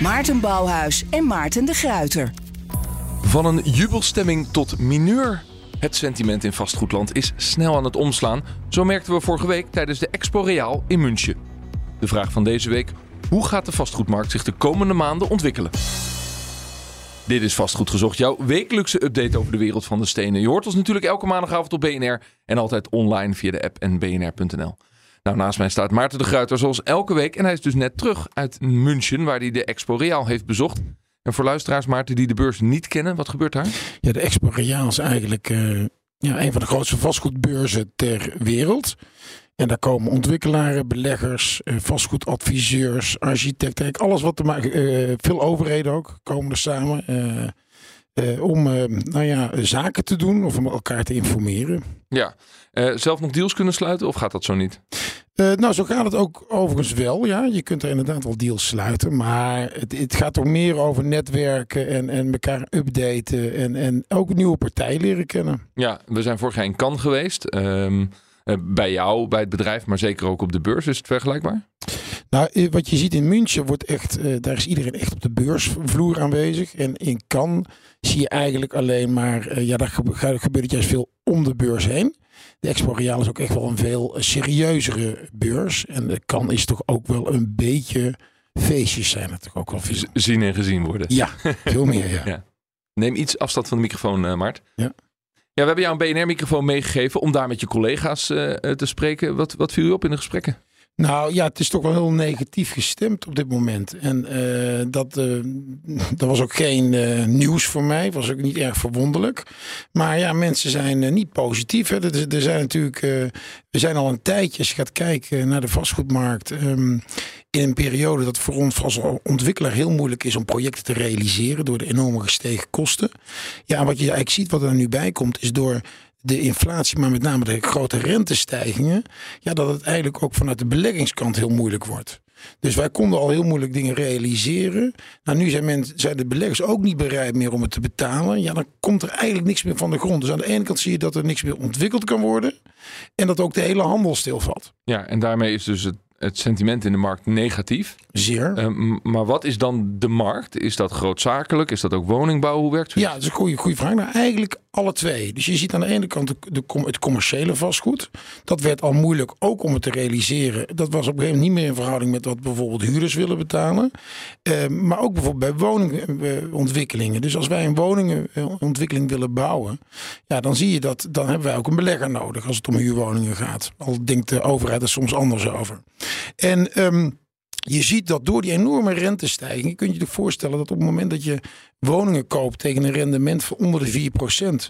Maarten Bouwhuis en Maarten de Gruiter. Van een jubelstemming tot mineur. Het sentiment in vastgoedland is snel aan het omslaan. Zo merkten we vorige week tijdens de Expo Real in München. De vraag van deze week: hoe gaat de vastgoedmarkt zich de komende maanden ontwikkelen? Dit is Vastgoed Gezocht, jouw wekelijkse update over de wereld van de stenen. Je hoort ons natuurlijk elke maandagavond op BNR en altijd online via de app en bnr.nl. Nou, naast mij staat Maarten de Gruiter zoals elke week. En hij is dus net terug uit München, waar hij de Expo Real heeft bezocht. En voor luisteraars, Maarten, die de beurs niet kennen, wat gebeurt daar? Ja, de Expo Real is eigenlijk uh, ja, een van de grootste vastgoedbeurzen ter wereld. En daar komen ontwikkelaren, beleggers, uh, vastgoedadviseurs, architecten, alles wat te maken, uh, veel overheden ook, komen er samen. Om nou ja, zaken te doen of om elkaar te informeren. Ja, zelf nog deals kunnen sluiten of gaat dat zo niet? Nou, zo gaat het ook overigens wel. Ja, je kunt er inderdaad wel deals sluiten. Maar het, het gaat toch meer over netwerken en, en elkaar updaten. En, en ook nieuwe partijen leren kennen. Ja, we zijn vorig jaar in Cannes geweest. Um, bij jou, bij het bedrijf, maar zeker ook op de beurs. Is het vergelijkbaar? Nou, wat je ziet in München wordt echt, uh, daar is iedereen echt op de beursvloer aanwezig. En in Cannes zie je eigenlijk alleen maar, uh, ja, daar gebeurt, gebeurt juist veel om de beurs heen. De Expo Real is ook echt wel een veel serieuzere beurs. En de kan is toch ook wel een beetje feestjes zijn het toch ook wel veel. Zien en gezien worden. Ja, veel meer ja. ja. Neem iets afstand van de microfoon, uh, Mart. Ja. Ja, we hebben jou een BNR-microfoon meegegeven om daar met je collega's uh, te spreken. Wat, wat viel u op in de gesprekken? Nou ja, het is toch wel heel negatief gestemd op dit moment. En uh, dat, uh, dat was ook geen uh, nieuws voor mij. Was ook niet erg verwonderlijk. Maar ja, mensen zijn niet positief. Hè. Er, zijn natuurlijk. we zijn al een tijdje, als je gaat kijken naar de vastgoedmarkt. Um, in een periode dat voor ons als ontwikkelaar heel moeilijk is om projecten te realiseren. door de enorme gestegen kosten. Ja, wat je eigenlijk ziet, wat er nu bij komt, is door de inflatie, maar met name de grote rentestijgingen, ja, dat het eigenlijk ook vanuit de beleggingskant heel moeilijk wordt. Dus wij konden al heel moeilijk dingen realiseren. Nou, nu zijn, mensen, zijn de beleggers ook niet bereid meer om het te betalen. Ja, dan komt er eigenlijk niks meer van de grond. Dus aan de ene kant zie je dat er niks meer ontwikkeld kan worden. En dat ook de hele handel stilvalt. Ja, en daarmee is dus het het sentiment in de markt negatief. Zeer. Uh, maar wat is dan de markt? Is dat grootzakelijk? Is dat ook woningbouw? Hoe werkt het? Ja, dat is een goede, goede vraag. Nou, eigenlijk alle twee. Dus je ziet aan de ene kant de, de, het commerciële vastgoed. Dat werd al moeilijk ook om het te realiseren. Dat was op een gegeven moment niet meer in verhouding met wat bijvoorbeeld huurders willen betalen. Uh, maar ook bijvoorbeeld bij woningontwikkelingen. Dus als wij een woningontwikkeling willen bouwen. Ja, dan zie je dat. Dan hebben wij ook een belegger nodig als het om huurwoningen gaat. Al denkt de overheid er soms anders over. En um, je ziet dat door die enorme rentestijging, kun je je voorstellen dat op het moment dat je woningen koopt tegen een rendement van onder de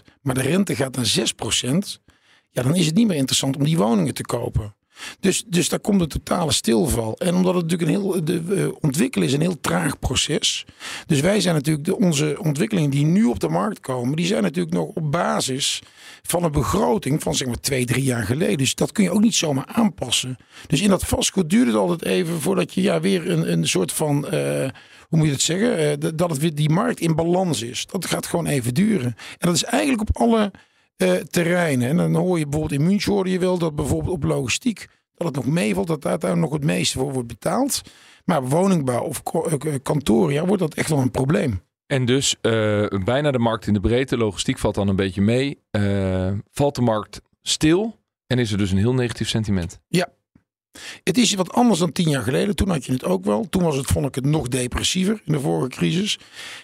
4%, maar de rente gaat naar 6%, ja, dan is het niet meer interessant om die woningen te kopen. Dus, dus daar komt een totale stilval. En omdat het natuurlijk een heel. De uh, ontwikkelen is een heel traag proces. Dus wij zijn natuurlijk. De, onze ontwikkelingen die nu op de markt komen. die zijn natuurlijk nog op basis van een begroting van zeg maar twee, drie jaar geleden. Dus dat kun je ook niet zomaar aanpassen. Dus in dat vastgoed duurt het altijd even voordat je ja, weer een, een soort van. Uh, hoe moet je het zeggen? Uh, dat het weer die markt in balans is. Dat gaat gewoon even duren. En dat is eigenlijk op alle uh, terreinen. En dan hoor je bijvoorbeeld in München je wel dat bijvoorbeeld op logistiek dat het nog meevalt, dat daar, daar nog het meeste voor wordt betaald. Maar woningbouw of kantoor, ja, wordt dat echt wel een probleem. En dus uh, bijna de markt in de breedte, logistiek valt dan een beetje mee. Uh, valt de markt stil en is er dus een heel negatief sentiment? Ja. Het is wat anders dan tien jaar geleden. Toen had je het ook wel. Toen was het, vond ik het nog depressiever in de vorige crisis.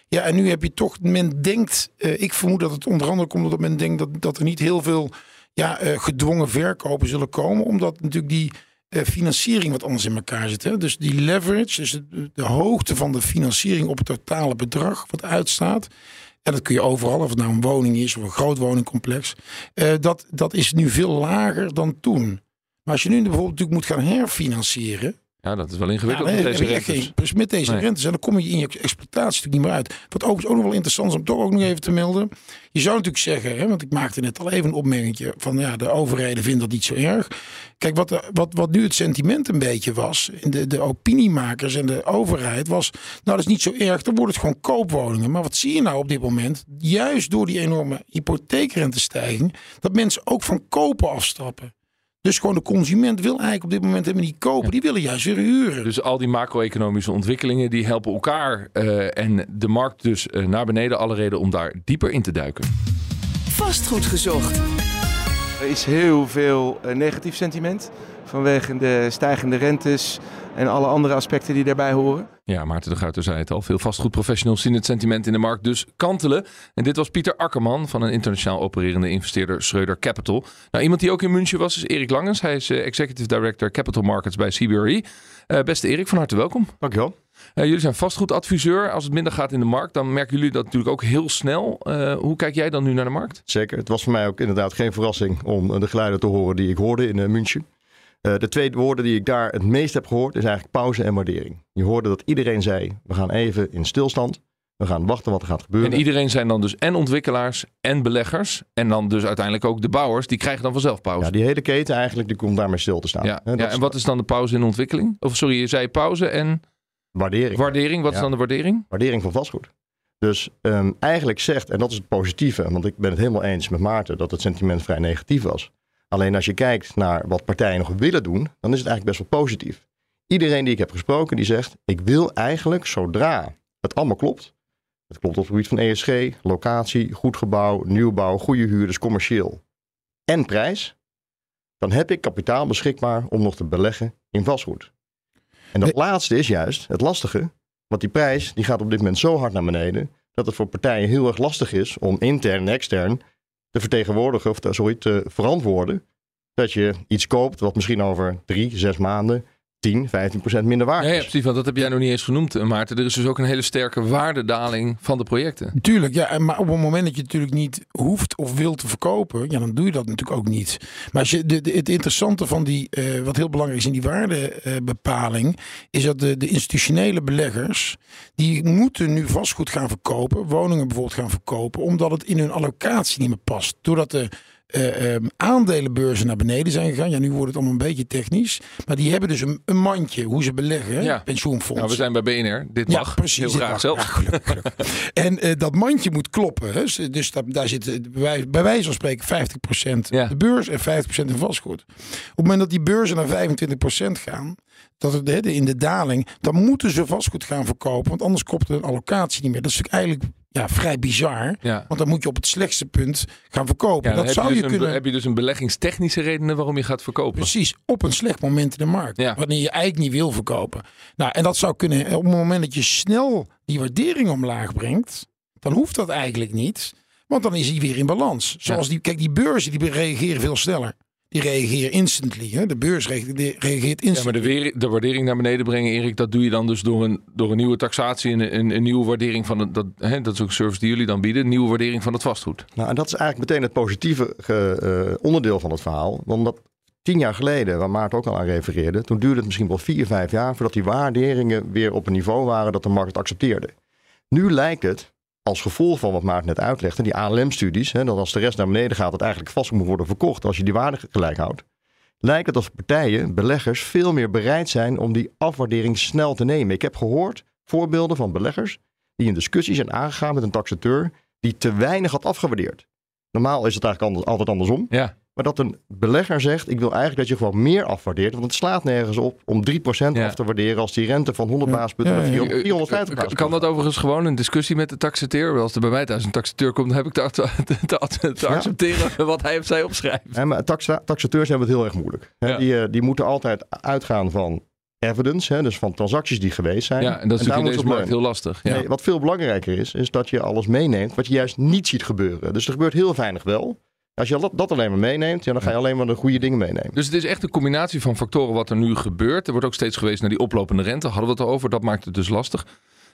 Ja, en nu heb je toch, men denkt, uh, ik vermoed dat het onder andere komt omdat men denkt dat, dat er niet heel veel ja, gedwongen verkopen zullen komen. Omdat natuurlijk die uh, financiering wat anders in elkaar zit. Hè? Dus die leverage, dus de, de, hoogte van de financiering op het totale bedrag wat uitstaat. En dat kun je overal, of het nou een woning is of een groot woningcomplex. Dat, dat is nu veel lager dan toen. Maar als je nu bijvoorbeeld natuurlijk moet gaan herfinancieren. Ja, dat is wel ingewikkeld Ja, nee, met deze rentes. geen- dus met deze Nee. rentes. En dan kom je in je exploitatie natuurlijk niet meer uit. Wat overigens ook nog wel interessant is om toch ook nog even te melden. Je zou natuurlijk zeggen, hè, want ik maakte net al even een opmerking van ja, de overheden vinden dat niet zo erg. Kijk, wat, de- wat, wat nu het sentiment een beetje was, in de, de opiniemakers en de overheid, was, nou dat is niet zo erg, dan wordt het gewoon koopwoningen. Maar wat zie je nou op dit moment? Juist door die enorme hypotheekrentestijging, dat mensen ook van kopen afstappen. Dus gewoon de consument wil eigenlijk op dit moment helemaal niet kopen. Die willen juist weer huren. Dus al die macro-economische ontwikkelingen die helpen elkaar eh, en de markt dus eh, naar beneden. Alle reden om daar dieper in te duiken. Vastgoed gezocht. Er is heel veel eh, negatief sentiment vanwege de stijgende rentes en alle andere aspecten die daarbij horen. Ja, Maarten de Guiter zei het al. Veel vastgoedprofessionals zien het sentiment in de markt dus kantelen. En dit was Pieter Akkerman van een internationaal opererende investeerder Schreuder Capital. Nou, iemand die ook in München was is Erik Langens. Hij is eh, Executive Director Capital Markets bij CBRE. Eh, beste Erik, van harte welkom. Dankjewel. Eh, jullie zijn vastgoedadviseur. Als het minder gaat in de markt, dan merken jullie dat natuurlijk ook heel snel. Eh, hoe kijk jij dan nu naar de markt? Zeker. Het was voor mij ook inderdaad geen verrassing om eh, de geluiden te horen die ik hoorde in München. De twee woorden die ik daar het meest heb gehoord is eigenlijk pauze en waardering. Je hoorde dat iedereen zei, we gaan even in stilstand. We gaan wachten wat er gaat gebeuren. En iedereen zijn dan dus en ontwikkelaars en beleggers. En dan dus uiteindelijk ook de bouwers. Die krijgen dan vanzelf pauze. Ja, die hele keten eigenlijk, die komt daarmee stil te staan. Ja, en wat is dan de pauze in ontwikkeling? Of sorry, je zei pauze en waardering. waardering. Wat is dan de waardering? waardering van vastgoed. Dus ehm, eigenlijk zegt, en dat is het positieve, want ik ben het helemaal eens met Maarten dat het sentiment vrij negatief was. Alleen als je kijkt naar wat partijen nog willen doen, dan is het eigenlijk best wel positief. Iedereen die ik heb gesproken, die zegt, ik wil eigenlijk zodra het allemaal klopt, het klopt op het gebied van ESG, locatie, goed gebouw, nieuwbouw, goede huurders, commercieel en prijs, dan heb ik kapitaal beschikbaar om nog te beleggen in vastgoed. En dat laatste is juist het lastige, want die prijs die gaat op dit moment zo hard naar beneden dat het voor partijen heel erg lastig is om intern en extern te vertegenwoordigen of te, sorry, te verantwoorden dat je iets koopt wat misschien over drie, zes maanden 10, 15 procent minder waard Ja, precies. Want dat heb jij nog niet eens genoemd, eh, Maarten. Er is dus ook een hele sterke waardedaling van de projecten. Tuurlijk, ja. Maar op het moment dat je natuurlijk niet hoeft of wilt te verkopen, ja, dan doe je dat natuurlijk ook niet. Maar als je, de, de- het interessante van die, eh, wat heel belangrijk is in die waardebepaling, is dat de, de institutionele beleggers, die moeten nu vastgoed gaan verkopen, woningen bijvoorbeeld gaan verkopen, omdat het in hun allocatie niet meer past. Doordat de eh, ehm, aandelenbeurzen naar beneden zijn gegaan. Ja, nu wordt het allemaal een beetje technisch. Maar die hebben dus een, een mandje hoe ze beleggen. Ja. Pensioenfonds. Nou, we zijn bij BNR. Dit Ja, mag. precies. Heel graag. Ja, gelukkig, gelukkig. en eh, dat mandje moet kloppen. Hè? Dus- dat, daar zit bij, wijze- bij wijze van spreken 50% Ja. de beurs en 50% in vastgoed. Op het moment dat die beurzen naar 25% gaan, dat het in de daling, dan moeten ze vastgoed gaan verkopen. Want anders klopt een allocatie niet meer. Dat is natuurlijk eigenlijk ja, vrij bizar. Ja. Want dan moet je op het slechtste punt gaan verkopen. Ja, dan dat heb, zou je je dus een, kunnen. heb je dus een beleggingstechnische redenen waarom je gaat verkopen. Precies, op een slecht moment in de markt. Ja. Wanneer je eigenlijk niet wil verkopen. Nou, en dat zou kunnen, op het moment dat je snel die waardering omlaag brengt, dan hoeft dat eigenlijk niet. Want dan is hij weer in balans. Zoals die, kijk, die beurzen die reageren veel sneller. Die reageren instantly. Hè? De beurs reageert, reageert Ja, instantly. maar de, weer, de waardering naar beneden brengen, Erik, dat doe je dan dus door een, door een nieuwe taxatie en een, een nieuwe waardering van het. Dat, hè, dat is ook een service die jullie dan bieden, een nieuwe waardering van het vastgoed. Nou, en dat is eigenlijk meteen het positieve ge- eh, onderdeel van het verhaal. Omdat tien jaar geleden, waar Maarten ook al aan refereerde, toen duurde het misschien wel vier, vijf jaar voordat die waarderingen weer op een niveau waren dat de markt accepteerde. Nu lijkt het, als gevolg van wat Maarten net uitlegde, die ALM-studies, dat als de rest naar beneden gaat, het eigenlijk vast moet worden verkocht als je die waarde gelijk houdt. Lijkt het alsof partijen, beleggers, veel meer bereid zijn om die afwaardering snel te nemen. Ik heb gehoord voorbeelden van beleggers die in discussie zijn aangegaan met een taxateur die te weinig had afgewaardeerd. Normaal is het eigenlijk altijd andersom. Ja. Maar dat een belegger zegt, ik wil eigenlijk dat je gewoon meer afwaardeert. Want het slaat nergens op om 3% Ja. af te waarderen als die rente van 100 Ja. basispunten Ja, naar ja. 400, 450 Kan- basispunten Kan dat overigens gewoon een discussie met de taxateur? Als er bij mij thuis een taxateur komt, dan heb ik te, te, te, te Ja. accepteren wat hij of zij opschrijft. Hè, maar taxa- taxateurs hebben het heel erg moeilijk. Ja. die, eh, die moeten altijd uitgaan van evidence, hè, dus van transacties die geweest zijn. Ja, en dat is daar natuurlijk in deze markt heel lastig. Ja. Nee, wat veel belangrijker is, is dat je alles meeneemt wat je juist niet ziet gebeuren. Dus er gebeurt heel weinig wel. Als je dat, alleen maar meeneemt, ja, dan ga je alleen maar de goede dingen meenemen. Dus het is echt een combinatie van factoren wat er nu gebeurt. Er wordt ook steeds geweest naar die oplopende rente. Hadden we het al over. Dat maakt het dus lastig.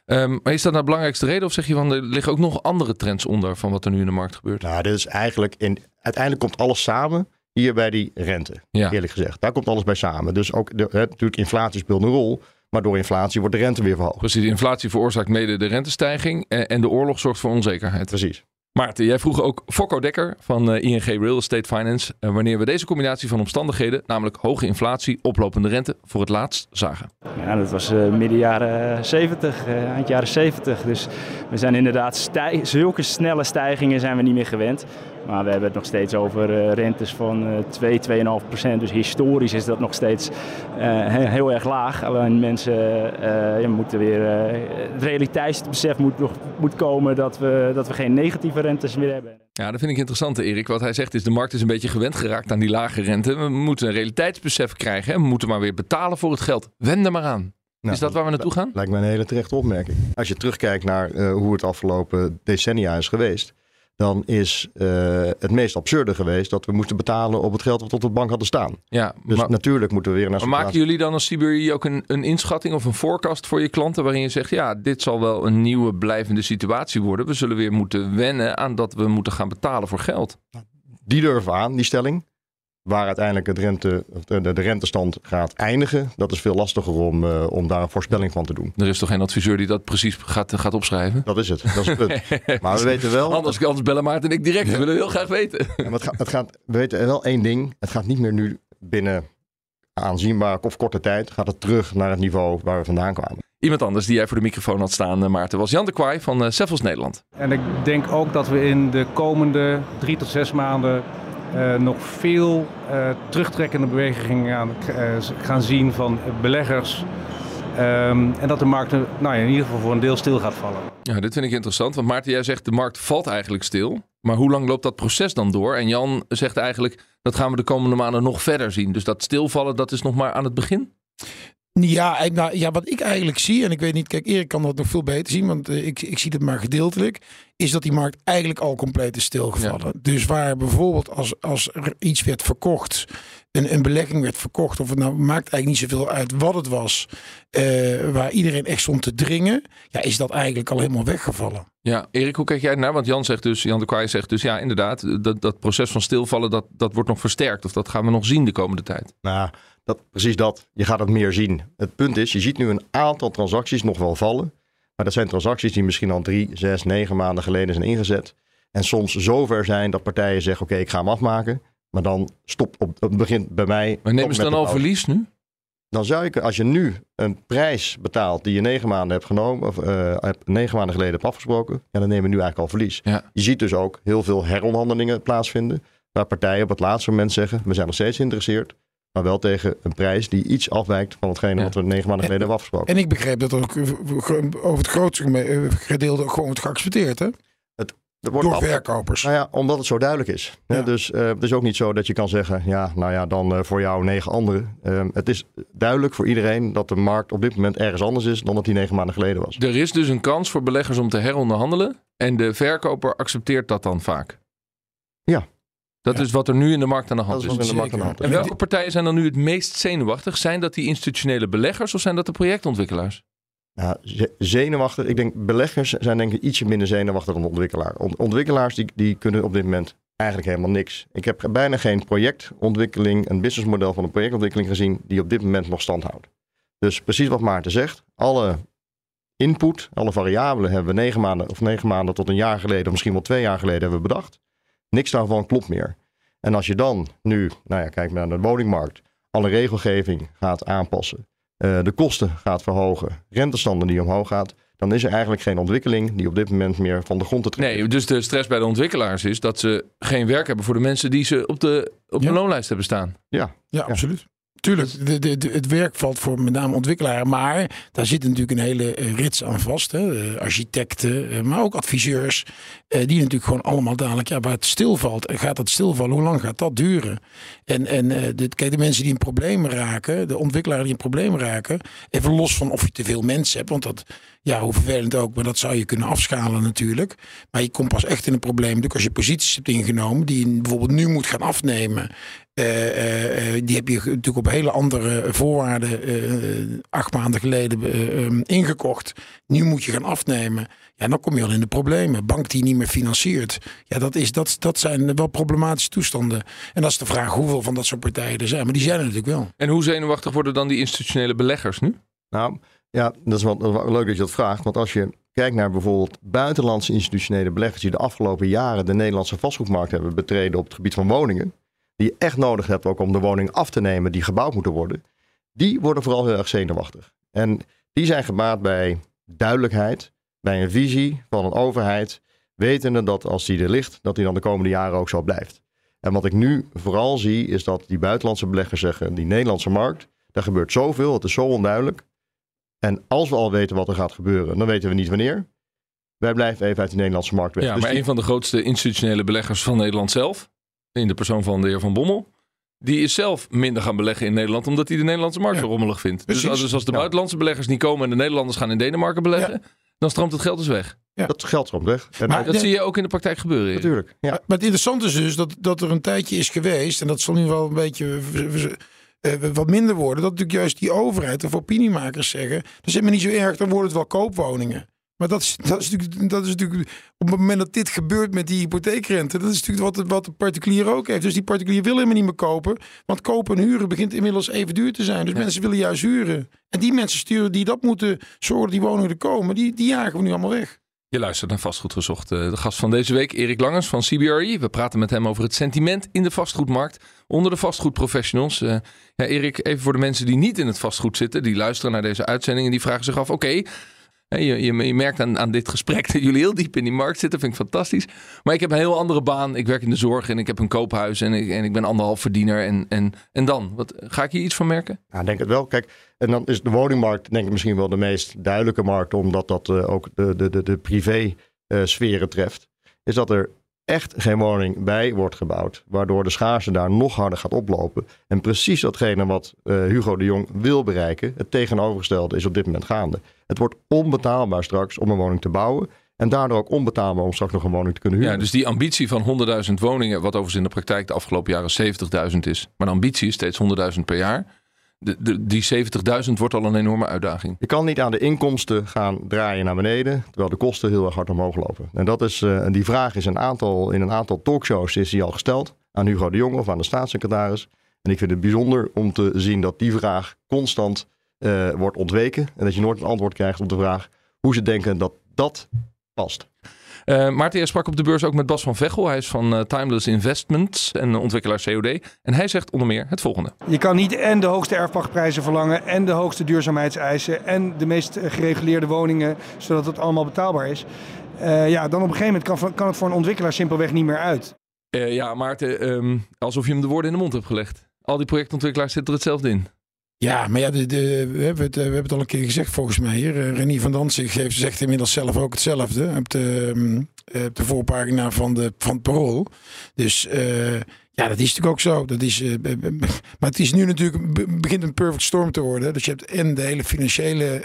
Ehm, maar is dat nou de belangrijkste reden? Of zeg je van er liggen ook nog andere trends onder van wat er nu in de markt gebeurt? Nou, dit is eigenlijk in, uiteindelijk komt alles samen hier bij die rente, Ja. eerlijk gezegd. Daar komt alles bij samen. Dus ook, de, hè, natuurlijk, inflatie speelt een rol. Maar door inflatie wordt de rente weer verhoogd. Precies, inflatie veroorzaakt mede de rentestijging en, en de oorlog zorgt voor onzekerheid. Precies. Maarten, jij vroeg ook Fokko Dekker van eh, ING Real Estate Finance eh, wanneer we deze combinatie van omstandigheden, namelijk hoge inflatie, oplopende rente, voor het laatst zagen. Ja, dat was eh, midden jaren 70, eh, eind jaren 70. Dus we zijn inderdaad zulke snelle stijgingen zijn we niet meer gewend. Maar we hebben het nog steeds over rentes van eh 2, 2,5 procent. Dus historisch is dat nog steeds eh, he- heel erg laag. Alleen mensen moeten weer. het realiteitsbesef moet nog moet komen dat we, dat we geen negatieve rentes meer hebben. Ja, dat vind ik interessant, Erik. Wat hij zegt is, de markt is een beetje gewend geraakt aan die lage rente. We moeten een realiteitsbesef krijgen en we moeten maar weer betalen voor het geld. Wend er maar aan. Nou, is dat waar we naartoe gaan? Lijkt mij een hele terechte opmerking. Als je terugkijkt naar eh, hoe het afgelopen decennia is geweest, dan is eh, het meest absurde geweest dat we moesten betalen op het geld wat op de bank hadden staan. Ja, Dus maar, natuurlijk moeten we weer naar maar maken jullie dan als CBRE ook een, een inschatting of een forecast voor je klanten waarin je zegt, ja, dit zal wel een nieuwe blijvende situatie worden. We zullen weer moeten wennen aan dat we moeten gaan betalen voor geld. Die durven aan, die stelling. Waar uiteindelijk het rente, de, de rentestand gaat eindigen, dat is veel lastiger om, eh, om daar een voorspelling van te doen. Er is toch geen adviseur die dat precies gaat, gaat opschrijven? Dat is het. Dat is het punt. Maar we weten wel. Anders, anders bellen Maarten en ik direct. We willen heel graag weten. Ja, maar het gaat, het gaat, we weten wel één ding. Het gaat niet meer nu binnen aanzienbaar of korte tijd. Gaat het terug naar het niveau waar we vandaan kwamen. Iemand anders die jij voor de microfoon had staan, eh, Maarten, was Jan de Kwaai van eh Seffels Nederland. En ik denk ook dat we in de komende drie tot zes maanden eh, nog veel eh, terugtrekkende bewegingen gaan, eh, gaan zien van beleggers. Ehm, en dat de markt nou ja, in ieder geval voor een deel stil gaat vallen. Ja, dit vind ik interessant. Want Maarten, jij zegt de markt valt eigenlijk stil. Maar hoe lang loopt dat proces dan door? En Jan zegt eigenlijk, dat gaan we de komende maanden nog verder zien. Dus dat stilvallen, dat is nog maar aan het begin? Ja, nou, ja, wat ik eigenlijk zie, en ik weet niet, kijk, Erik kan dat nog veel beter zien, want eh, ik, ik zie het maar gedeeltelijk, is dat die markt eigenlijk al compleet is stilgevallen. Dus waar bijvoorbeeld als, als er iets werd verkocht, een, een belegging werd verkocht, of het nou maakt eigenlijk niet zoveel uit wat het was, eh, waar iedereen echt stond te dringen, ja, is dat eigenlijk al helemaal weggevallen. Ja, Erik, hoe kijk jij naar? Want Jan zegt dus, Jan de Kwaai zegt dus, ja, inderdaad, dat, dat proces van stilvallen, dat, dat wordt nog versterkt. Of dat gaan we nog zien de komende tijd. Nou, dat, precies dat. Je gaat het meer zien. Het punt is, je ziet nu een aantal transacties nog wel vallen. Maar dat zijn transacties die misschien al drie, zes, negen maanden geleden zijn ingezet. En soms zover zijn dat partijen zeggen, oké, ik ga hem afmaken. Maar dan stopt op het begint bij mij. Maar nemen stop ze dan al verlies nu? dan zou ik, als je nu een prijs betaalt die je negen maanden hebt genomen, of eh, hebt negen maanden geleden hebt afgesproken, ja, dan nemen we nu eigenlijk al verlies. Ja. Je ziet dus ook heel veel heronderhandelingen plaatsvinden, waar partijen op het laatste moment zeggen, we zijn nog steeds geïnteresseerd, maar wel tegen een prijs die iets afwijkt van hetgene Ja. wat we negen maanden geleden hebben afgesproken. En ik begreep dat er ook eh, over het grootste eh, gedeelte gewoon wordt geaccepteerd, hè? Wordt Door af- verkopers. Nou ja, omdat het zo duidelijk is. Ja. Dus eh, het is ook niet zo dat je kan zeggen, ja, nou ja, dan eh, voor jou negen anderen. Ehm, het is duidelijk voor iedereen dat de markt op dit moment ergens anders is dan dat die negen maanden geleden was. Er is dus een kans voor beleggers om te heronderhandelen. En de verkoper accepteert dat dan vaak. Ja. Dat Ja. is wat er nu in de markt aan de Dat hand is is. wat in de markt aan de hand is. En welke partijen zijn dan nu het meest zenuwachtig? Zijn dat die institutionele beleggers of zijn dat de projectontwikkelaars? Ze- zenuwachtig. Ik denk beleggers zijn denk ik ietsje minder zenuwachtig dan de ontwikkelaar. Ont- ontwikkelaars die, die kunnen op dit moment eigenlijk helemaal niks. Ik heb bijna geen projectontwikkeling, een businessmodel van een projectontwikkeling gezien die op dit moment nog stand houdt. Dus precies wat Maarten zegt. Alle input, alle variabelen hebben we negen maanden of negen maanden tot een jaar geleden, of misschien wel twee jaar geleden hebben we bedacht. Niks daarvan klopt meer. En als je dan nu, nou ja, kijk naar de woningmarkt, alle regelgeving gaat aanpassen, de kosten gaat verhogen, rentestanden die omhoog gaat, dan is er eigenlijk geen ontwikkeling die op dit moment meer van de grond te trekken. Nee, dus de stress bij de ontwikkelaars is dat ze geen werk hebben voor de mensen die ze op de, op de Ja. loonlijst hebben staan. Ja, Ja, absoluut. Tuurlijk, de, het werk valt voor met name ontwikkelaars. Maar daar zit natuurlijk een hele eh, rits aan vast. Hè. Eh, Architecten, eh, maar ook adviseurs. die natuurlijk gewoon allemaal dadelijk, ja, waar het stilvalt. Gaat het stilvallen? Hoe lang gaat dat duren? En, en de, kijk, de mensen die in problemen raken, de ontwikkelaars die in problemen raken. Even los van of je te veel mensen hebt. Want dat, ja, hoe vervelend ook, maar dat zou je kunnen afschalen natuurlijk. Maar je komt pas echt in een probleem. natuurlijk als je posities hebt ingenomen die je bijvoorbeeld nu moet gaan afnemen. Eh, eh, eh, die heb je natuurlijk op hele andere voorwaarden eh, acht maanden geleden eh, ehm, ingekocht. Nu moet je gaan afnemen. Ja, dan kom je al in de problemen. Bank die niet meer financiert. Ja, dat, is, dat, dat zijn wel problematische toestanden. En dat is de vraag hoeveel van dat soort partijen er zijn. Maar die zijn er natuurlijk wel. En hoe zenuwachtig worden dan die institutionele beleggers nu? Nou, ja, dat is wel, dat is wel leuk dat je dat vraagt. Want als je kijkt naar bijvoorbeeld buitenlandse institutionele beleggers... die de afgelopen jaren de Nederlandse vastgoedmarkt hebben betreden op het gebied van woningen... die je echt nodig hebt ook om de woning af te nemen die gebouwd moeten worden... die worden vooral heel erg zenuwachtig. En die zijn gebaat bij duidelijkheid, bij een visie van een overheid, wetende dat als die er ligt, dat die dan de komende jaren ook zo blijft. En wat ik nu vooral zie, is dat die buitenlandse beleggers zeggen, die Nederlandse markt, daar gebeurt zoveel, het is zo onduidelijk. En als we al weten wat er gaat gebeuren, dan weten we niet wanneer. Wij blijven even uit de Nederlandse markt weg. Ja, Dus maar die- een van de grootste institutionele beleggers van Nederland zelf, in de persoon van de heer Van Bommel, die is zelf minder gaan beleggen in Nederland omdat hij de Nederlandse markt zo rommelig vindt. Dus dus als de Ja. buitenlandse beleggers niet komen en de Nederlanders gaan in Denemarken beleggen, dan stroomt het geld dus weg. dat geld stroomt weg. En Maar- Dat Ja. zie je ook in de praktijk gebeuren. Erik. natuurlijk. Ja. Maar het interessante is dus dat, dat er een tijdje is geweest, en dat zal nu wel een beetje eh, wat minder worden, dat natuurlijk juist die overheid of opiniemakers zeggen, dat is helemaal niet zo erg, dan worden het wel koopwoningen. Maar dat is, dat, is natuurlijk, dat is natuurlijk, op het moment dat dit gebeurt met die hypotheekrente, dat is natuurlijk wat, de- wat de particulier ook heeft. Dus die particulier wil helemaal niet meer kopen, want kopen en huren begint inmiddels even duur te zijn. Dus mensen willen juist huren. En die mensen sturen die dat moeten zorgen die woningen er komen, die, die jagen we nu allemaal weg. Je luistert naar Vastgoed Gezocht. Eh, De gast van deze week, Erik Langers van CBRE. We praten met hem over het sentiment in de vastgoedmarkt onder de vastgoedprofessionals. Eh, ja, Erik, even voor de mensen die niet in het vastgoed zitten, die luisteren naar deze uitzending en die vragen zich af: oké, je, je, je merkt aan, aan dit gesprek dat jullie heel diep in die markt zitten, vind ik fantastisch. Maar ik heb een heel andere baan. Ik werk in de zorg en ik heb een koophuis en ik, en ik ben anderhalf verdiener. En, en, en dan? Wat, ga ik hier iets van merken? Ja, ik denk het wel. Kijk, en dan is de woningmarkt denk ik misschien wel de meest duidelijke markt, omdat dat eh, ook de, de, de, de privé eh, sferen treft. Is dat er echt geen woning bij wordt gebouwd, waardoor de schaarste daar nog harder gaat oplopen. En precies datgene wat eh, Hugo de Jong wil bereiken, het tegenovergestelde is op dit moment gaande. Het wordt onbetaalbaar straks om een woning te bouwen. En daardoor ook onbetaalbaar om straks nog een woning te kunnen huren. Ja, dus die ambitie van 100.000 woningen, wat overigens in de praktijk de afgelopen jaren 70.000 is. Maar de ambitie is steeds 100.000 per jaar. De, die 70.000 wordt al een enorme uitdaging. Je kan niet aan de inkomsten gaan draaien naar beneden, terwijl de kosten heel erg hard omhoog lopen. En dat is, en die vraag is een aantal, in een aantal talkshows is die al gesteld aan Hugo de Jonge of aan de staatssecretaris. En ik vind het bijzonder om te zien dat die vraag constant eh, wordt ontweken. En dat je nooit een antwoord krijgt op de vraag hoe ze denken dat dat past. Eh Maarten, jij sprak op de beurs ook met Bas van Veghel. Hij is van eh, Timeless Investments en ontwikkelaar COD. En hij zegt onder meer het volgende. Je kan niet en de hoogste erfpachtprijzen verlangen en de hoogste duurzaamheidseisen en de meest eh, gereguleerde woningen, zodat het allemaal betaalbaar is. Eh, ja, dan op een gegeven moment kan, kan het voor een ontwikkelaar simpelweg niet meer uit. Eh, ja, Maarten, ehm, alsof je hem de woorden in de mond hebt gelegd. Al die projectontwikkelaars zitten er hetzelfde in. Ja, maar ja, de, we, hebben het, eh, we hebben het al een keer gezegd volgens mij hier. Eh, Renier van Danzig heeft, zegt inmiddels zelf ook hetzelfde op de, ehm, eh, de voorpagina van, de, van het Parool. Dus ja, dat is natuurlijk ook zo. Dat is, maar het is nu natuurlijk, be- begint een perfect storm te worden. Dus je hebt en de hele financiële,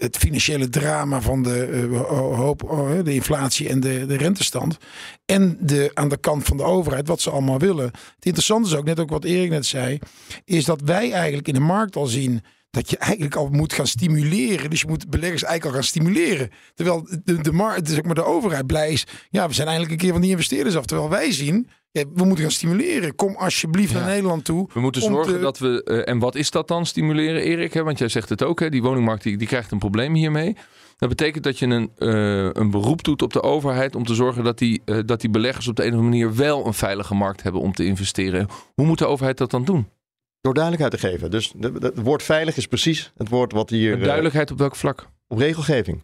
het financiële drama van de, eh, ho- hoop, oh, de inflatie en de, de rentestand. En de, aan de kant van de overheid, wat ze allemaal willen. Het interessante is ook, net ook wat Erik net zei, is dat wij eigenlijk in de markt al zien dat je eigenlijk al moet gaan stimuleren. Dus je moet beleggers eigenlijk al gaan stimuleren. Terwijl de, de, markt, zeg maar de overheid blij is. Ja, we zijn eigenlijk een keer van die investeerders af. Terwijl wij zien, ja, we moeten gaan stimuleren. Kom alsjeblieft naar Nederland toe. We moeten zorgen te- dat we. eh, en wat is dat dan, stimuleren, Erik? Hè? Want jij zegt het ook, hè? die woningmarkt die, die krijgt een probleem hiermee. Dat betekent dat je een, eh, een beroep doet op de overheid om te zorgen dat die, eh, dat die beleggers op de een of andere manier wel een veilige markt hebben om te investeren. Hoe moet de overheid dat dan doen? Door duidelijkheid te geven. Dus het woord veilig is precies het woord wat hier... eh, Duidelijkheid op welk vlak? op regelgeving.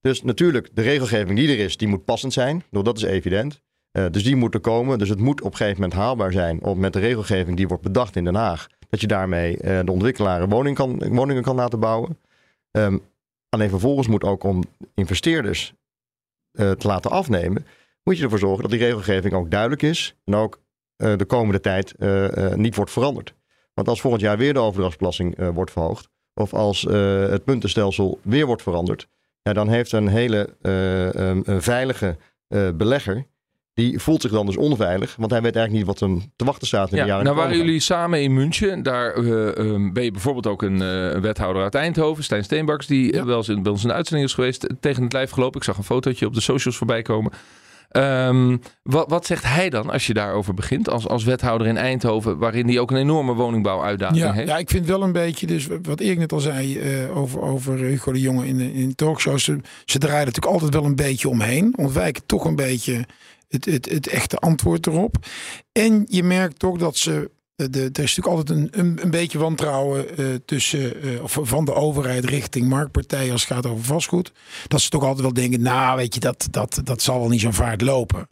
Dus natuurlijk, de regelgeving die er is, die moet passend zijn. Dat is evident. Eh, dus die moet er komen. Dus het moet op een gegeven moment haalbaar zijn om met de regelgeving die wordt bedacht in Den Haag, dat je daarmee eh, de ontwikkelaar woning kan, woningen kan laten bouwen. Ehm, alleen vervolgens moet ook om investeerders te laten afnemen, moet je ervoor zorgen dat die regelgeving ook duidelijk is en ook de komende tijd niet wordt veranderd. Want als volgend jaar weer de overdrachtsbelasting eh, wordt verhoogd, of als eh, het puntenstelsel weer wordt veranderd, ja, dan heeft een hele eh, ehm, een veilige belegger, die voelt zich dan dus onveilig. Want hij weet eigenlijk niet wat hem te wachten staat in Ja, de jaren nou waren jullie samen in München. Daar eh, ehm, ben je bijvoorbeeld ook een wethouder uit Eindhoven, Stijn Steenbaks, die wel eens in, bij ons in de uitzending is geweest, tegen het lijf gelopen. Ik zag een fotootje op de socials voorbij komen. Ehm, wat, wat zegt hij dan als je daarover begint, als, als wethouder in Eindhoven, waarin hij ook een enorme woningbouwuitdaging Ja, heeft? ja, ik vind wel een beetje, dus wat Erik net al zei eh, over, over Hugo de Jonge in in talkshows. Ze, ze draaien natuurlijk altijd wel een beetje omheen. Ontwijken toch een beetje het, het, het echte antwoord erop. En je merkt toch dat ze. De, er is natuurlijk altijd een, een, een beetje wantrouwen eh, tussen, eh, of van de overheid richting marktpartijen als het gaat over vastgoed. Dat ze toch altijd wel denken, nou weet je, dat, dat, dat zal wel niet zo'n vaart lopen.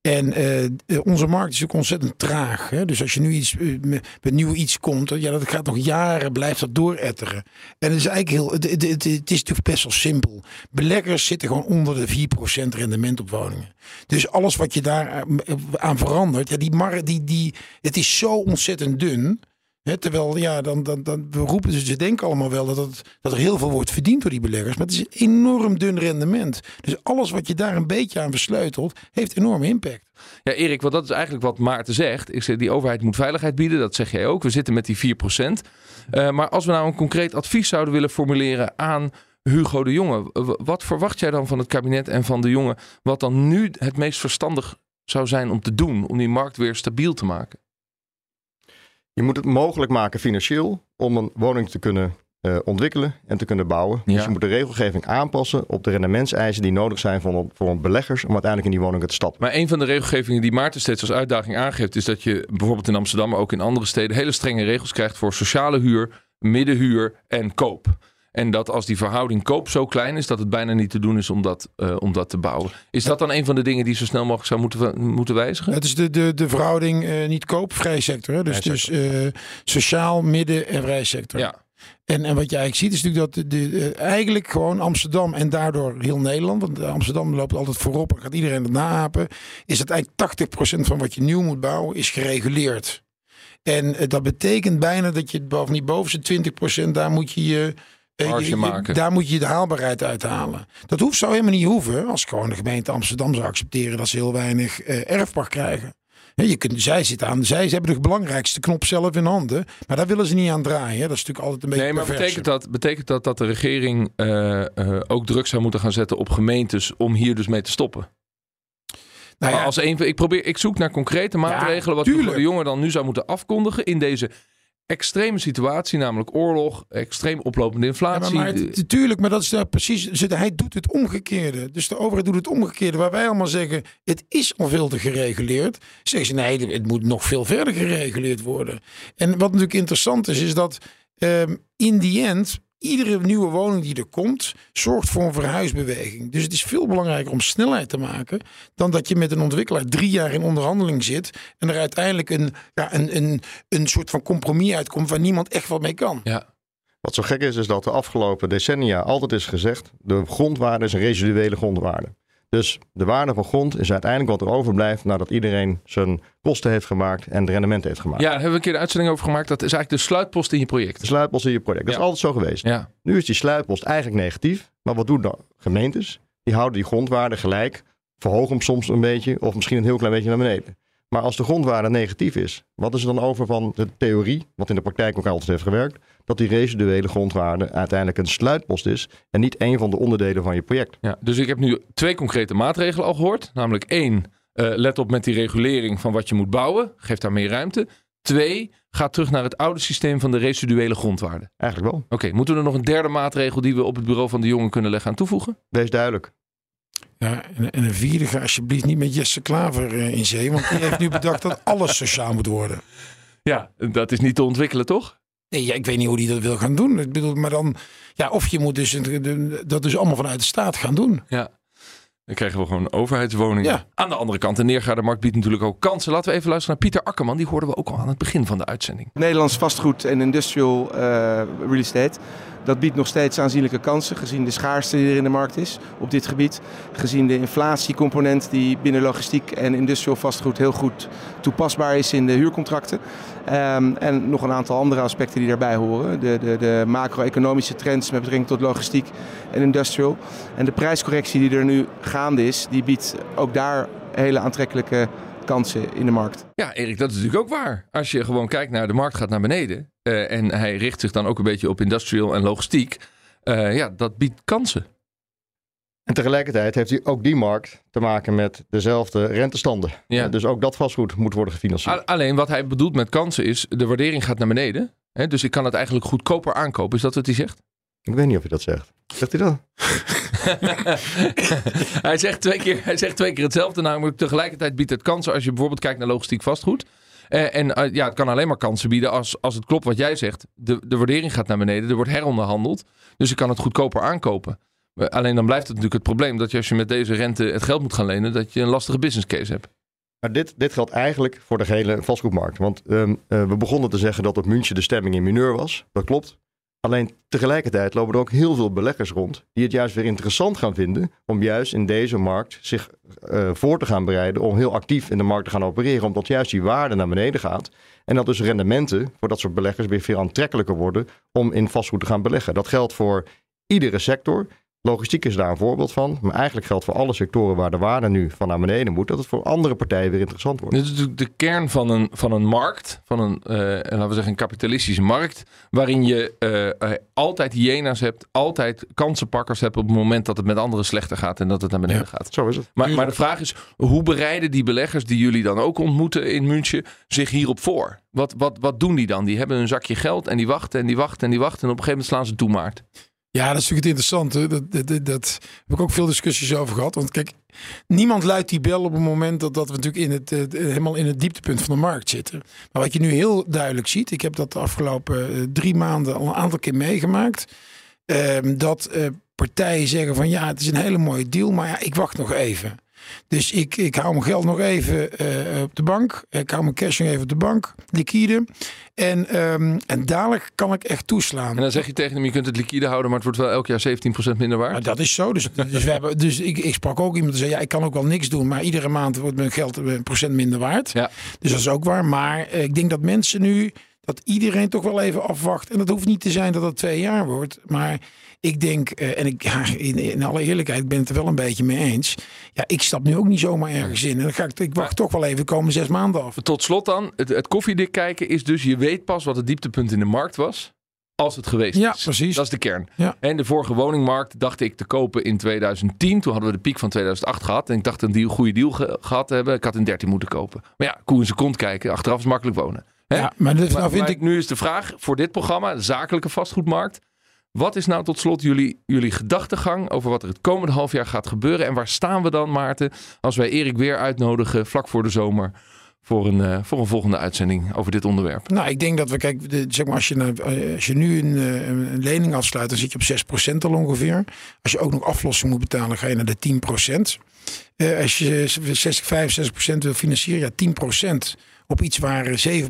En eh, eh, onze markt is ook ontzettend traag. Hè? Dus als je nu iets eh, met, nieuw iets komt, ja, dat gaat nog jaren, blijft dat dooretteren. En het is eigenlijk heel, het, het, is natuurlijk best wel simpel. Beleggers zitten gewoon onder de 4% rendement op woningen. Dus alles wat je daar eh, aan verandert, ja, die markt, die, die, het is zo ontzettend dun. Hè, terwijl, ja, dan, dan, dan we roepen dus, ze denken allemaal wel dat, het, dat er heel veel wordt verdiend door die beleggers. Maar het is een enorm dun rendement. Dus alles wat je daar een beetje aan versleutelt, heeft enorme impact. Ja, Erik, want dat is eigenlijk wat Maarten zegt. Ik zeg, die overheid moet veiligheid bieden, dat zeg jij ook. We zitten met die 4%. Eh, maar als we nou een concreet advies zouden willen formuleren aan Hugo de Jonge, wat verwacht jij dan van het kabinet en van de Jonge, wat dan nu het meest verstandig zou zijn om te doen, om die markt weer stabiel te maken? Je moet het mogelijk maken financieel om een woning te kunnen eh, ontwikkelen en te kunnen bouwen. Ja. Dus je moet de regelgeving aanpassen op de rendementseisen die nodig zijn voor, voor beleggers om uiteindelijk in die woningen te stappen. Maar een van de regelgevingen die Maarten steeds als uitdaging aangeeft, is dat je bijvoorbeeld in Amsterdam, maar ook in andere steden, hele strenge regels krijgt voor sociale huur, middenhuur en koop. En dat als die verhouding koop zo klein is, dat het bijna niet te doen is om dat, eh, om dat te bouwen. Is dat dan een van de dingen die zo snel mogelijk zou moeten, moeten wijzigen? Het is de, de, de verhouding eh, niet koop, vrij sector. Hè? Dus, dus eh, sociaal, midden en vrij sector. Ja. En, en wat je eigenlijk ziet is natuurlijk dat de, de, eigenlijk gewoon Amsterdam en daardoor heel Nederland, want Amsterdam loopt altijd voorop en gaat iedereen het naapen, is dat eigenlijk 80% van wat je nieuw moet bouwen is gereguleerd. En dat betekent bijna dat je het boven die bovenste 20% daar moet je je Marge je- maken. Daar moet je de haalbaarheid uithalen. Dat hoeft zo helemaal niet hoeven. Als gewoon de gemeente Amsterdam zou accepteren dat ze heel weinig eh, erfpacht krijgen. Je kunt, zij zitten aan, zij ze hebben de belangrijkste knop zelf in handen. Maar daar willen ze niet aan draaien. hè. Dat is natuurlijk altijd een beetje Nee, maar perverse. betekent dat, betekent dat dat de regering eh, eh, ook druk zou moeten gaan zetten op gemeentes om hier dus mee te stoppen? Nou ja, als een, ik, probeer, ik zoek naar concrete maatregelen wat tuurlijk. Hugo de Jonge dan nu zou moeten afkondigen in deze extreme situatie, namelijk oorlog, extreem oplopende Ja, maar, inflatie. maar het- natuurlijk, maar dat is daar precies. Hij doet het omgekeerde. Dus de overheid doet het omgekeerde. Waar wij allemaal zeggen: het is al veel te gereguleerd. Zeggen ze: nee, het moet nog veel verder gereguleerd worden. En wat natuurlijk interessant is, is dat ehm, in die end. Iedere nieuwe woning die er komt, zorgt voor een verhuisbeweging. Dus het is veel belangrijker om snelheid te maken. dan dat je met een ontwikkelaar drie jaar in onderhandeling zit. en er uiteindelijk een, ja, een, een, een soort van compromis uitkomt. waar niemand echt wat mee kan. ja. Wat zo gek is, is dat de afgelopen decennia altijd is gezegd: de grondwaarde is een residuele grondwaarde. Dus de waarde van grond is uiteindelijk wat er overblijft nadat iedereen zijn kosten heeft gemaakt en het rendement heeft gemaakt. ja, daar hebben we een keer een uitzending over gemaakt. Dat is eigenlijk de sluitpost in je project. De sluitpost in je project. Dat Ja. is altijd zo geweest. Ja. Nu is die sluitpost eigenlijk negatief. Maar wat doen dan gemeentes? Die houden die grondwaarde gelijk. Verhogen hem soms een beetje. Of misschien een heel klein beetje naar beneden. Maar als de grondwaarde negatief is. Wat is er dan over van de theorie? Wat in de praktijk ook altijd heeft gewerkt. Dat die residuele grondwaarde uiteindelijk een sluitpost is. En niet een van de onderdelen van je project. Ja, dus ik heb nu twee concrete maatregelen al gehoord. Namelijk één, eh, let op met die regulering van wat je moet bouwen. Geef daar meer ruimte. Twee, ga terug naar het oude systeem van de residuele grondwaarde. Eigenlijk wel. Oké, moeten we er nog een derde maatregel die we op het bureau van de jongen kunnen leggen aan toevoegen? Wees duidelijk. Ja, en, en een vierde, ga alsjeblieft niet met Jesse Klaver eh, in zee. Want die heeft nu bedacht dat alles sociaal moet worden. Ja, dat is niet te ontwikkelen, toch? Nee, ja, ik weet niet hoe die dat wil gaan doen. Ik bedoel, maar dan, ja, of je moet dus dat dus allemaal vanuit de staat gaan doen. Ja. Dan krijgen we gewoon overheidswoningen. Ja. Aan de andere kant, de neergaarde markt biedt natuurlijk ook kansen. Laten we even luisteren naar Pieter Akkerman. Die hoorden we ook al aan het begin van de uitzending. Nederlands vastgoed en industrial eh, real estate. Dat biedt nog steeds aanzienlijke kansen gezien de schaarste die er in de markt is op dit gebied. Gezien de inflatiecomponent die binnen logistiek en industrial vastgoed heel goed toepasbaar is in de huurcontracten. Ehm, en nog een aantal andere aspecten die daarbij horen. De, de, de macro-economische trends met betrekking tot logistiek en industrial. En de prijscorrectie die er nu gaande is, die biedt ook daar hele aantrekkelijke kansen in de markt. Ja, Erik, dat is natuurlijk ook waar. Als je gewoon kijkt naar de markt gaat naar beneden. Eh, en hij richt zich dan ook een beetje op industrial en logistiek. eh, ja, dat biedt kansen. En tegelijkertijd heeft hij ook die markt te maken met dezelfde rentestanden. Ja. Eh, Dus ook dat vastgoed moet worden gefinancierd. Alleen wat hij bedoelt met kansen is, de waardering gaat naar beneden. Hè, dus ik kan het eigenlijk goedkoper aankopen. Is dat wat hij zegt? Ik weet niet of hij dat zegt. Zegt hij dat? hij, zegt twee keer, hij zegt twee keer hetzelfde. Namelijk tegelijkertijd biedt het kansen als je bijvoorbeeld kijkt naar logistiek vastgoed. Eh, en eh, ja, het kan alleen maar kansen bieden als, als het klopt wat jij zegt. De, de waardering gaat naar beneden, er wordt heronderhandeld. Dus ik kan het goedkoper aankopen. Eh, alleen dan blijft het natuurlijk het probleem dat je als je met deze rente het geld moet gaan lenen, dat je een lastige business case hebt. Maar dit, dit geldt eigenlijk voor de hele vastgoedmarkt. Want ehm, eh, we begonnen te zeggen dat op München de stemming in mineur was. Dat klopt. Alleen tegelijkertijd lopen er ook heel veel beleggers rond die het juist weer interessant gaan vinden om juist in deze markt zich eh, voor te gaan bereiden om heel actief in de markt te gaan opereren, omdat juist die waarde naar beneden gaat en dat dus rendementen voor dat soort beleggers weer veel aantrekkelijker worden om in vastgoed te gaan beleggen. Dat geldt voor iedere sector. Logistiek is daar een voorbeeld van, maar eigenlijk geldt voor alle sectoren waar de waarde nu van naar beneden moet, dat het voor andere partijen weer interessant wordt. Dit is natuurlijk de kern van een, van een markt, van een, eh, laten we zeggen, een kapitalistische markt, waarin je eh, eh, altijd hyena's hebt, altijd kansenpakkers hebt op het moment dat het met anderen slechter gaat en dat het naar beneden gaat. Zo is het. Maar, maar de vraag is, hoe bereiden die beleggers die jullie dan ook ontmoeten in München zich hierop voor? Wat, wat, wat doen die dan? Die hebben een zakje geld en die wachten en die wachten en die wachten en op een gegeven moment slaan ze toe, Maart. Ja, dat is natuurlijk het interessante. Dat, dat, dat, heb ik ook veel discussies over gehad. Want kijk, niemand luidt die bel op het moment dat, we natuurlijk in het, helemaal in het dieptepunt van de markt zitten. Maar wat je nu heel duidelijk ziet, ik heb dat de afgelopen eh, drie maanden al een aantal keer meegemaakt. ehm, dat eh, partijen zeggen van ja, het is een hele mooie deal, maar ja, ik wacht nog even. Dus ik, ik hou mijn geld nog even eh, op de bank. Ik hou mijn cash nog even op de bank, liquide. En, ehm, en dadelijk kan ik echt toeslaan. En dan zeg je tegen hem, je kunt het liquide houden, maar het wordt wel elk jaar 17% minder waard. Maar dat is zo. Dus, dus, we hebben, dus ik, ik sprak ook iemand die zei: ja, ik kan ook wel niks doen, maar iedere maand wordt mijn geld een procent minder waard. Ja. Dus dat is ook waar. Maar eh, ik denk dat mensen nu, dat iedereen toch wel even afwacht. En dat hoeft niet te zijn dat het twee jaar wordt. Maar ik denk, eh, en ik, ja, in, in alle eerlijkheid, ben het er wel een beetje mee eens. Ja, ik stap nu ook niet zomaar ergens in. En dan ga ik, ik wacht toch wel even de komende zes maanden af. Tot slot dan, het, het koffiedik kijken is dus, je weet pas wat het dieptepunt in de markt was, als het geweest Ja, is. precies. Dat is de kern. Ja. En de vorige woningmarkt dacht ik te kopen in 2010. Toen hadden we de piek van 2008 gehad. En ik dacht een deal, goede deal ge- gehad te hebben. Ik had in 13 moeten kopen. Maar ja, koe in zijn kont kijken. Achteraf is makkelijk wonen. Ja, maar dus, nou vind maar ik. Nu is de vraag voor dit programma, de zakelijke vastgoedmarkt. Wat is nou tot slot jullie, jullie gedachtegang over wat er het komende half jaar gaat gebeuren? En waar staan we dan, Maarten, als wij Erik weer uitnodigen vlak voor de zomer voor een, eh, voor een volgende uitzending over dit onderwerp? Nou, ik denk dat we, kijk, de, zeg maar, als je, nou, eh, als je nu een, eh, een lening afsluit, dan zit je op 6% al ongeveer. Als je ook nog aflossing moet betalen, ga je naar de 10%. Eh, als je 60, 65% wil financieren, ja, 10% op iets waar eh, 7%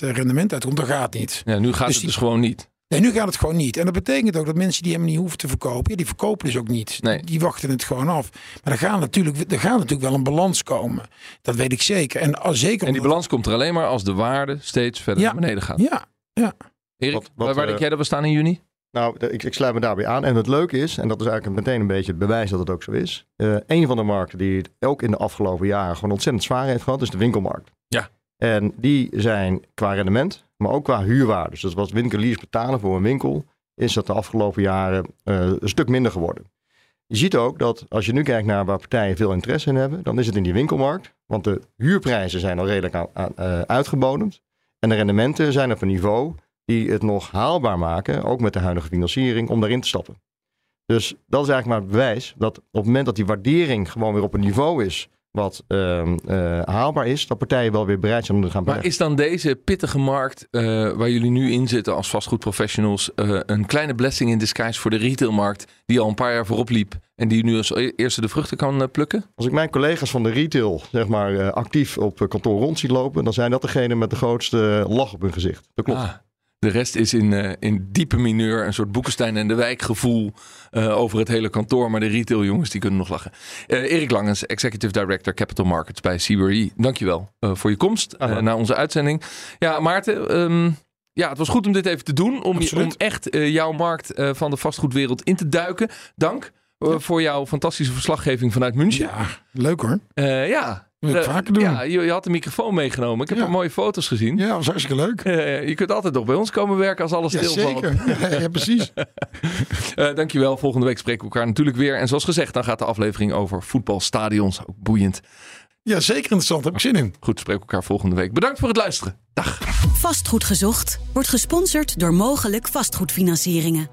rendement uitkomt, dat gaat niet. Ja, nu gaat Dus het die- dus gewoon niet. Nee, nu gaat het gewoon niet. En dat betekent ook dat mensen die hem niet hoeven te verkopen, ja, die verkopen dus ook niet. Nee. Die wachten het gewoon af. Maar er gaat natuurlijk, er gaat natuurlijk wel een balans komen. Dat weet ik zeker. En al zeker En die omdat- balans komt er alleen maar als de waarde steeds verder Ja. naar beneden gaat. Ja, ja. Erik, Wat- wat, waar, waar eh, denk jij dat we staan in juni? Nou, ik, ik sluit me daarbij aan. En het leuke is, en dat is eigenlijk meteen een beetje het bewijs dat het ook zo is. eh een van de markten die het ook in de afgelopen jaren gewoon ontzettend zwaar heeft gehad, is de winkelmarkt. Ja. En die zijn qua rendement, maar ook qua huurwaarde. Dus wat winkeliers betalen voor een winkel, is dat de afgelopen jaren eh, een stuk minder geworden. Je ziet ook dat als je nu kijkt naar waar partijen veel interesse in hebben, dan is het in die winkelmarkt. Want de huurprijzen zijn al redelijk aan, eh, uitgebodemd. En de rendementen zijn op een niveau die het nog haalbaar maken, ook met de huidige financiering, om daarin te stappen. Dus dat is eigenlijk maar het bewijs dat op het moment dat die waardering gewoon weer op een niveau is wat ehm, eh, haalbaar is, dat partijen wel weer bereid zijn om te gaan Maar is dan deze pittige markt eh, waar jullie nu in zitten als vastgoedprofessionals eh, een kleine blessing in disguise voor de retailmarkt die al een paar jaar voorop liep en die nu als e- eerste de vruchten kan plukken? Als ik mijn collega's van de retail zeg maar, actief op kantoor rond zie lopen, dan zijn dat degenen met de grootste lach op hun gezicht. Dat klopt. Ah, de rest is in, eh, in diepe mineur, een soort Boekenstein en de Wijk gevoel eh, over het hele kantoor. Maar de retail jongens die kunnen nog lachen. Eh, Erik Langens, Executive Director Capital Markets bij CBRE. Dankjewel uh, voor je komst uh, naar onze uitzending. Ja, Maarten, um, ja, het was goed om dit even te doen. Om, je, om echt uh, jouw markt uh, van de vastgoedwereld in te duiken. Dank uh, voor jouw fantastische verslaggeving vanuit München. Ja, leuk hoor. Uh, ja, Ik Eh, vaker doen. Ja, je, je had de microfoon meegenomen. Ik heb Ja. er mooie foto's gezien. Ja, dat was hartstikke leuk. Eh, je kunt altijd nog bij ons komen werken als alles Ja, stilvalt. zeker. Ja, precies. Eh, dankjewel. Volgende week spreken we elkaar natuurlijk weer. En zoals gezegd, dan gaat de aflevering over voetbalstadions. Ook boeiend. Ja, zeker interessant. Heb ik zin in. Goed, spreken we elkaar volgende week. Bedankt voor het luisteren. Dag. Vastgoed gezocht wordt gesponsord door mogelijk vastgoedfinancieringen.